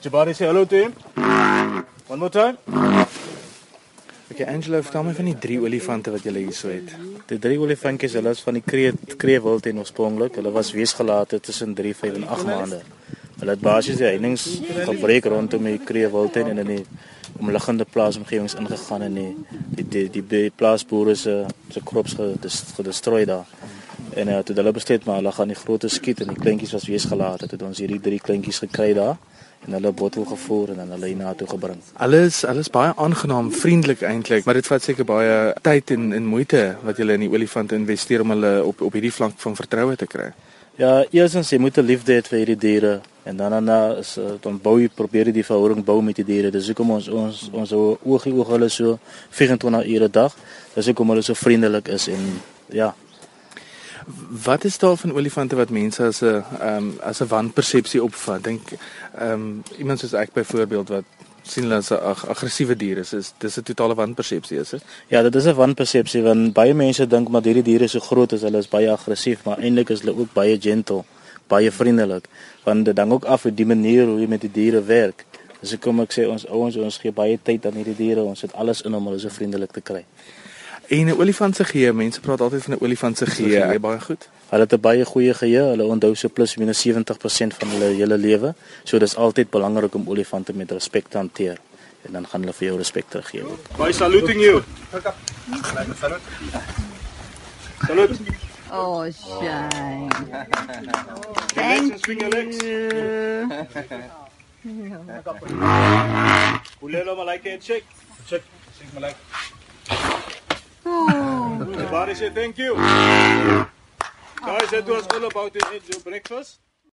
Jabari say hello to him. One more time. Okay, Angelo, vertel my van die drie olifante wat jy hierso het. Die drie olifantjies, hulle is van die Kree Kreewild en oorspronklik. Hulle was weesgelate tussen 3, 5 en 8 maande. Hulle het basies die heininge gebreek rondom die Kreewild en in die omliggende plaasomgewings ingegaan en die die die, die, die plaasboere se se krops gedestrooi daar. En uh, toe hulle besluit maar hulle gaan die grootes skiet en die kleintjies was weesgelate. Toe het ons hierdie drie kleintjies gekry daar en hulle bottel gevoer en dan hulle hiernatoe gebring. Alles alles baie aangenaam, vriendelik eintlik, maar dit vat seker baie tyd en en moeite wat jy in die olifante investeer om hulle op op hierdie vlak van vertroue te kry. Ja, eerstens jy moet 'n liefde hê vir hierdie diere en dan dan is uh, dan bou jy probeer jy die verhouding bou met die diere. Dis hoekom ons ons ons oogie oog hulle so 24 ure 'n dag. Dis hoekom hulle so vriendelik is en ja. Wat is daar van olifante wat mense as 'n ehm um, as 'n wanpersepsie opvat? Dink ehm um, iemand soos ek byvoorbeeld wat sien hulle as 'n ag aggressiewe dier is, is dis 'n totale wanpersepsie is dit? Ja, dit is 'n wanpersepsie want baie mense dink maar hierdie diere so groot as hulle is baie aggressief, maar eintlik is hulle ook baie gentle, baie vriendelik. Want dit hang ook af van die manier hoe jy met die diere werk. Dis hoekom ek sê ons ouens ons gee baie tyd aan hierdie diere, ons sit alles in om hulle so vriendelik te kry. En 'n olifant se geheue, mense praat altyd van 'n olifant se geheue, hy baie goed. Hulle het 'n baie goeie geheue, hulle onthou so plus minus 70% van hulle hele lewe. So dis altyd belangrik om olifante met respek te hanteer en dan gaan hulle vir jou respek teruggee. By saluting you. Salut. Oh, shame. Thank you. Kulelo malaika check. Check. Check malaika. Say thank you. Guys, that was all about it. Your breakfast.